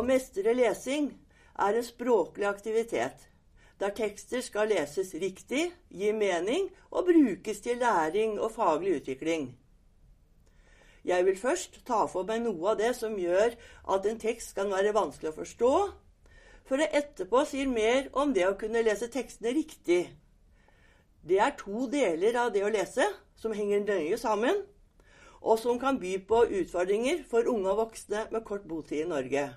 Å mestre lesing er en språklig aktivitet der tekster skal leses riktig, gi mening og brukes til læring og faglig utvikling. Jeg vil først ta for meg noe av det som gjør at en tekst kan være vanskelig å forstå, for jeg etterpå sier mer om det å kunne lese tekstene riktig. Det er to deler av det å lese som henger nøye sammen, og som kan by på utfordringer for unge og voksne med kort botid i Norge.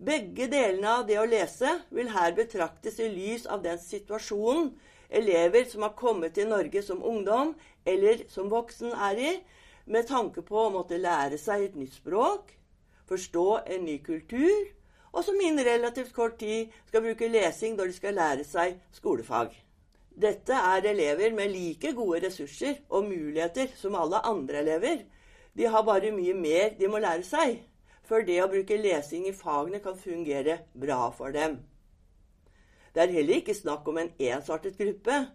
Begge delene av det å lese vil her betraktes i lys av den situasjonen elever som har kommet til Norge som ungdom eller som voksen, er i, med tanke på å måtte lære seg et nytt språk, forstå en ny kultur, og som innen relativt kort tid skal bruke lesing når de skal lære seg skolefag. Dette er elever med like gode ressurser og muligheter som alle andre elever. De har bare mye mer de må lære seg før det å bruke lesing i fagene kan fungere bra for dem. Det er heller ikke snakk om en ensartet gruppe,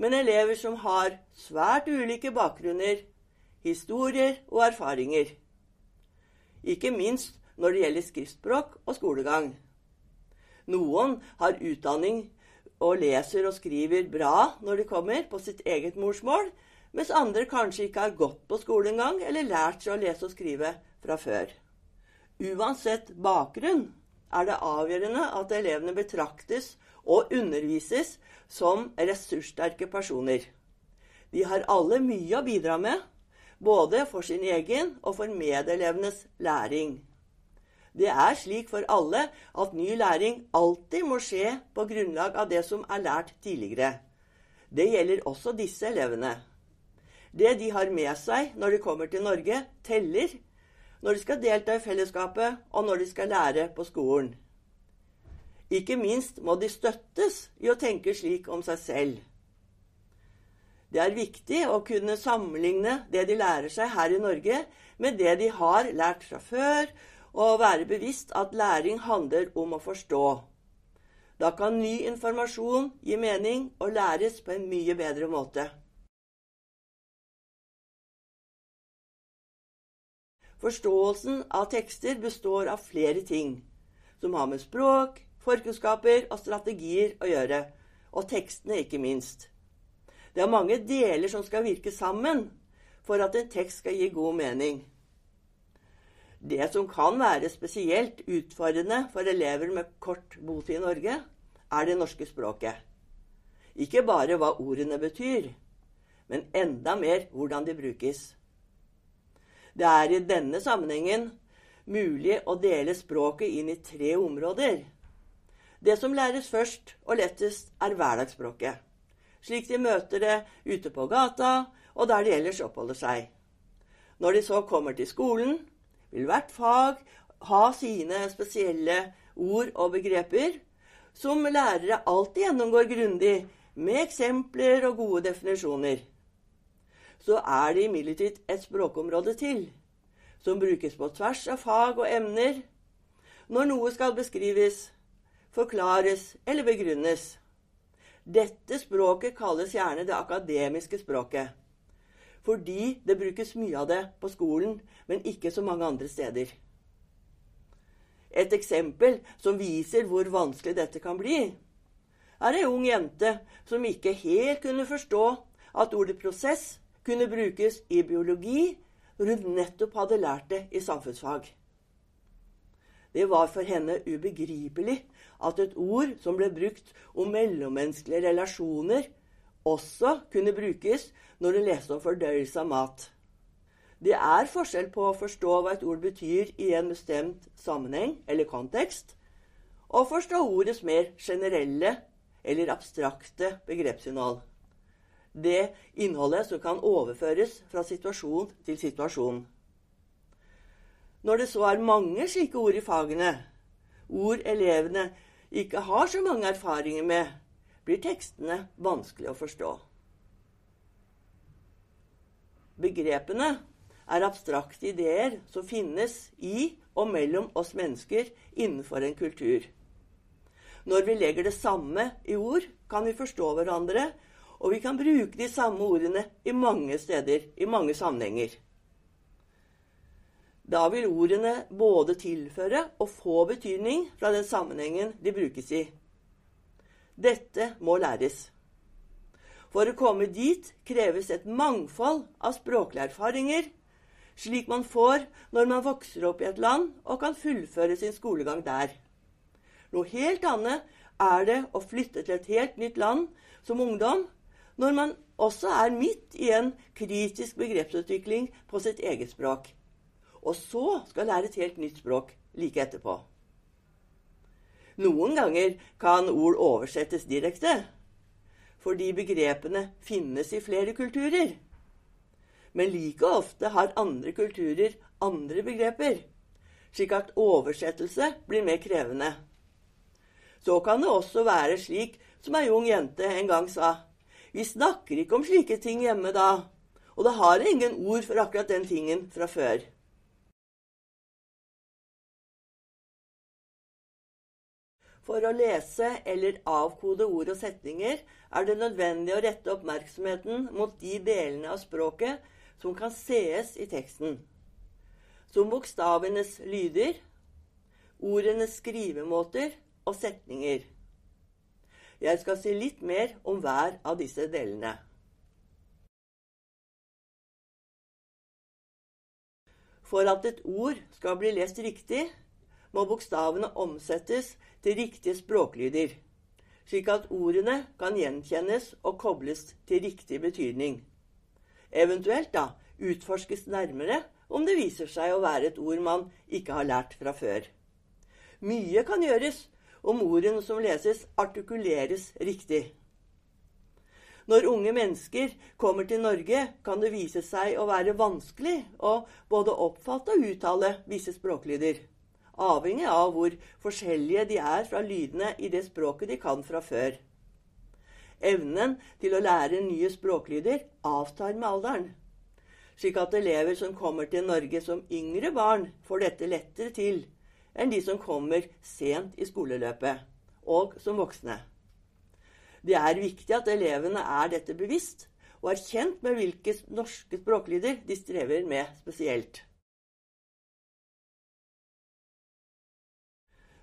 men elever som har svært ulike bakgrunner, historier og erfaringer. Ikke minst når det gjelder skriftspråk og skolegang. Noen har utdanning og leser og skriver bra når de kommer på sitt eget morsmål, mens andre kanskje ikke har gått på skole engang eller lært seg å lese og skrive fra før. Uansett bakgrunn er det avgjørende at elevene betraktes og undervises som ressurssterke personer. De har alle mye å bidra med, både for sin egen og for medelevenes læring. Det er slik for alle at ny læring alltid må skje på grunnlag av det som er lært tidligere. Det gjelder også disse elevene. Det de har med seg når de kommer til Norge, teller når de skal delta i fellesskapet, og når de skal lære på skolen. Ikke minst må de støttes i å tenke slik om seg selv. Det er viktig å kunne sammenligne det de lærer seg her i Norge, med det de har lært fra før, og være bevisst at læring handler om å forstå. Da kan ny informasjon gi mening og læres på en mye bedre måte. Forståelsen av tekster består av flere ting, som har med språk, forkunnskaper og strategier å gjøre, og tekstene ikke minst. Det er mange deler som skal virke sammen for at en tekst skal gi god mening. Det som kan være spesielt utfordrende for elever med kort botid i Norge, er det norske språket. Ikke bare hva ordene betyr, men enda mer hvordan de brukes. Det er i denne sammenhengen mulig å dele språket inn i tre områder. Det som læres først og lettest, er hverdagsspråket. Slik de møter det ute på gata, og der de ellers oppholder seg. Når de så kommer til skolen, vil hvert fag ha sine spesielle ord og begreper, som lærere alltid gjennomgår grundig, med eksempler og gode definisjoner så er det imidlertid et språkområde til, som brukes på tvers av fag og emner når noe skal beskrives, forklares eller begrunnes. Dette språket kalles gjerne det akademiske språket, fordi det brukes mye av det på skolen, men ikke så mange andre steder. Et eksempel som viser hvor vanskelig dette kan bli, er ei ung jente som ikke helt kunne forstå at ordet prosess kunne brukes i biologi når hun nettopp hadde lært det i samfunnsfag. Det var for henne ubegripelig at et ord som ble brukt om mellommenneskelige relasjoner, også kunne brukes når hun leste om fordøyelse av mat. Det er forskjell på å forstå hva et ord betyr i en bestemt sammenheng eller kontekst, og forstå ordets mer generelle eller abstrakte begrepsinnhold det innholdet som kan overføres fra situasjon til situasjon. Når det så er mange slike ord i fagene, ord elevene ikke har så mange erfaringer med, blir tekstene vanskelig å forstå. Begrepene er abstrakte ideer som finnes i og mellom oss mennesker innenfor en kultur. Når vi legger det samme i ord, kan vi forstå hverandre og vi kan bruke de samme ordene i mange steder, i mange sammenhenger. Da vil ordene både tilføre og få betydning fra den sammenhengen de brukes i. Dette må læres. For å komme dit kreves et mangfold av språklige erfaringer, slik man får når man vokser opp i et land og kan fullføre sin skolegang der. Noe helt annet er det å flytte til et helt nytt land som ungdom, når man også er midt i en kritisk begrepsutvikling på sitt eget språk. Og så skal lære et helt nytt språk like etterpå. Noen ganger kan ord oversettes direkte, fordi begrepene finnes i flere kulturer. Men like ofte har andre kulturer andre begreper, slik at oversettelse blir mer krevende. Så kan det også være slik som ei ung jente en gang sa. Vi snakker ikke om slike ting hjemme da, og det har ingen ord for akkurat den tingen fra før. For å lese eller avkode ord og setninger er det nødvendig å rette oppmerksomheten mot de delene av språket som kan sees i teksten, som bokstavenes lyder, ordenes skrivemåter og setninger. Jeg skal si litt mer om hver av disse delene. For at et ord skal bli lest riktig, må bokstavene omsettes til riktige språklyder, slik at ordene kan gjenkjennes og kobles til riktig betydning. Eventuelt da utforskes nærmere om det viser seg å være et ord man ikke har lært fra før. Mye kan gjøres om ordene som leses, artikuleres riktig. Når unge mennesker kommer til Norge, kan det vise seg å være vanskelig å både oppfatte og uttale visse språklyder avhengig av hvor forskjellige de er fra lydene i det språket de kan fra før. Evnen til å lære nye språklyder avtar med alderen, slik at elever som kommer til Norge som yngre barn, får dette lettere til enn de som kommer sent i skoleløpet, og som voksne. Det er viktig at elevene er dette bevisst, og er kjent med hvilke norske språklyder de strever med spesielt.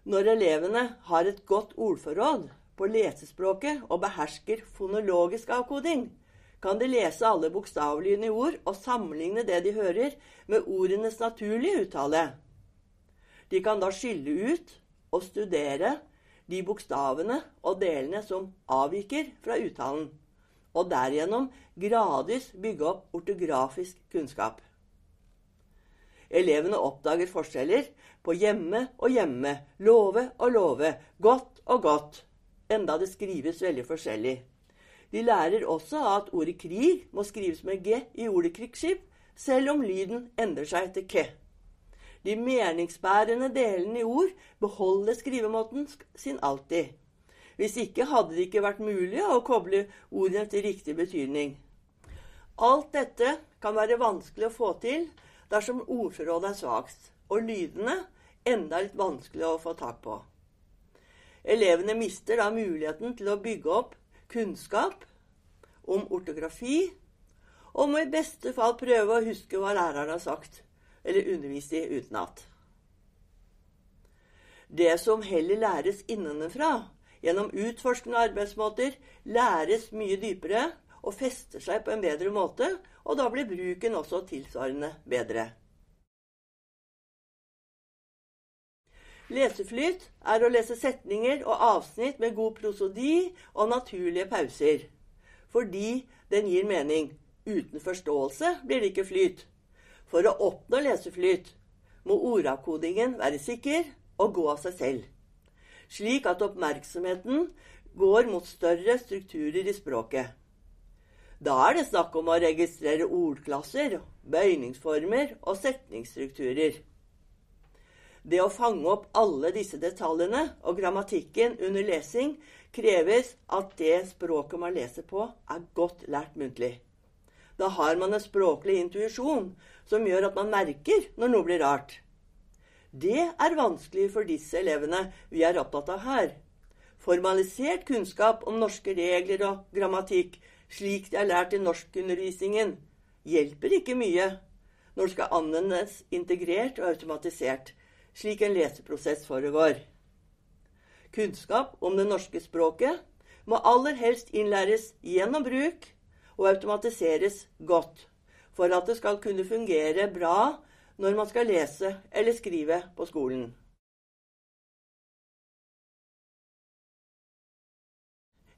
Når elevene har et godt ordforråd på lesespråket og behersker fonologisk avkoding, kan de lese alle bokstavlydene i ord og sammenligne det de hører, med ordenes naturlige uttale. De kan da skille ut og studere de bokstavene og delene som avviker fra uttalen, og derigjennom gradvis bygge opp ortografisk kunnskap. Elevene oppdager forskjeller på hjemme og hjemme, love og love, godt og godt, enda det skrives veldig forskjellig. De lærer også at ordet krig må skrives med g i ordet krigsskip, selv om lyden endrer seg til ke. De meningsbærende delene i ord beholder skrivemåten sin alltid. Hvis ikke hadde det ikke vært mulig å koble ordene til riktig betydning. Alt dette kan være vanskelig å få til dersom ordforrådet er svakt, og lydene enda litt vanskelig å få tak på. Elevene mister da muligheten til å bygge opp kunnskap om ortografi, og må i beste fall prøve å huske hva læreren har sagt, eller undervist i utenat. Det som heller læres innenfra, gjennom utforskende arbeidsmåter, læres mye dypere og fester seg på en bedre måte, og da blir bruken også tilsvarende bedre. Leseflyt er å lese setninger og avsnitt med god prosodi og naturlige pauser, fordi den gir mening. Uten forståelse blir det ikke flyt. For å oppnå leseflyt må ordavkodingen være sikker og gå av seg selv, slik at oppmerksomheten går mot større strukturer i språket. Da er det snakk om å registrere ordklasser, bøyningsformer og setningsstrukturer. Det å fange opp alle disse detaljene og grammatikken under lesing kreves at det språket man leser på, er godt lært muntlig. Da har man en språklig intuisjon som gjør at man merker når noe blir rart. Det er vanskelig for disse elevene vi er opptatt av her. Formalisert kunnskap om norske regler og grammatikk slik de er lært i norskundervisningen, hjelper ikke mye når det skal anvendes integrert og automatisert, slik en leseprosess foregår. Kunnskap om det norske språket må aller helst innlæres gjennom bruk og automatiseres godt for at det skal kunne fungere bra når man skal lese eller skrive på skolen.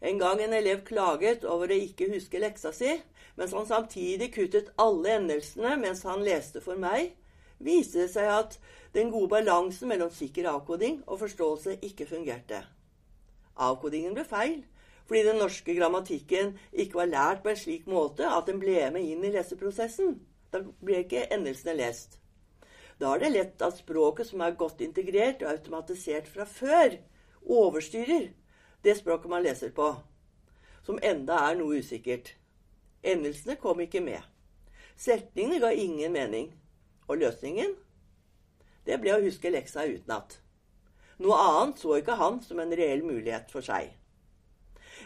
En gang en elev klaget over å ikke huske leksa si, mens han samtidig kuttet alle endelsene mens han leste for meg, viste det seg at den gode balansen mellom sikker avkoding og forståelse ikke fungerte. Avkodingen ble feil, fordi den norske grammatikken ikke var lært på en slik måte at den ble med inn i leseprosessen. Da ble ikke endelsene lest. Da er det lett at språket som er godt integrert og automatisert fra før, overstyrer det språket man leser på, som enda er noe usikkert. Endelsene kom ikke med. Setningene ga ingen mening. Og løsningen? Det ble å huske leksa utenat. Noe annet så ikke han som en reell mulighet for seg.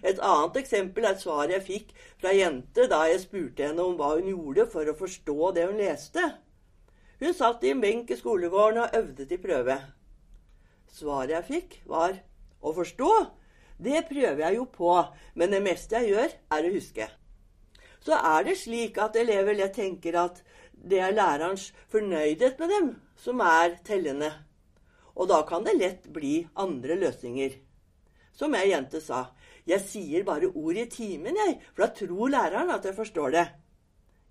Et annet eksempel er svaret jeg fikk fra ei jente da jeg spurte henne om hva hun gjorde for å forstå det hun leste. Hun satt i en benk i skolegården og øvde til prøve. Svaret jeg fikk, var å forstå det prøver jeg jo på, men det meste jeg gjør, er å huske. Så er det slik at elever lett tenker at det er lærerens fornøydhet med dem som er tellende. Og da kan det lett bli andre løsninger. Som ei jente sa, jeg sier bare ord i timen, jeg, for da tror læreren at jeg forstår det.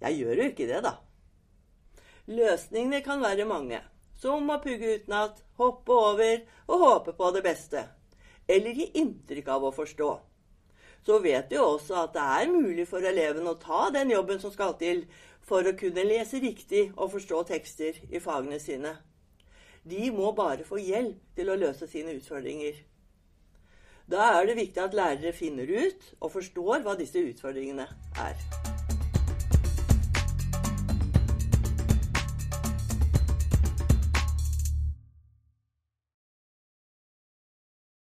Jeg gjør jo ikke det, da. Løsningene kan være mange, som å pugge utenat, hoppe over og håpe på det beste eller gi inntrykk av å forstå. Så vet vi også at det er mulig for eleven å ta den jobben som skal til for å kunne lese riktig og forstå tekster i fagene sine. De må bare få hjelp til å løse sine utfordringer. Da er det viktig at lærere finner ut og forstår hva disse utfordringene er.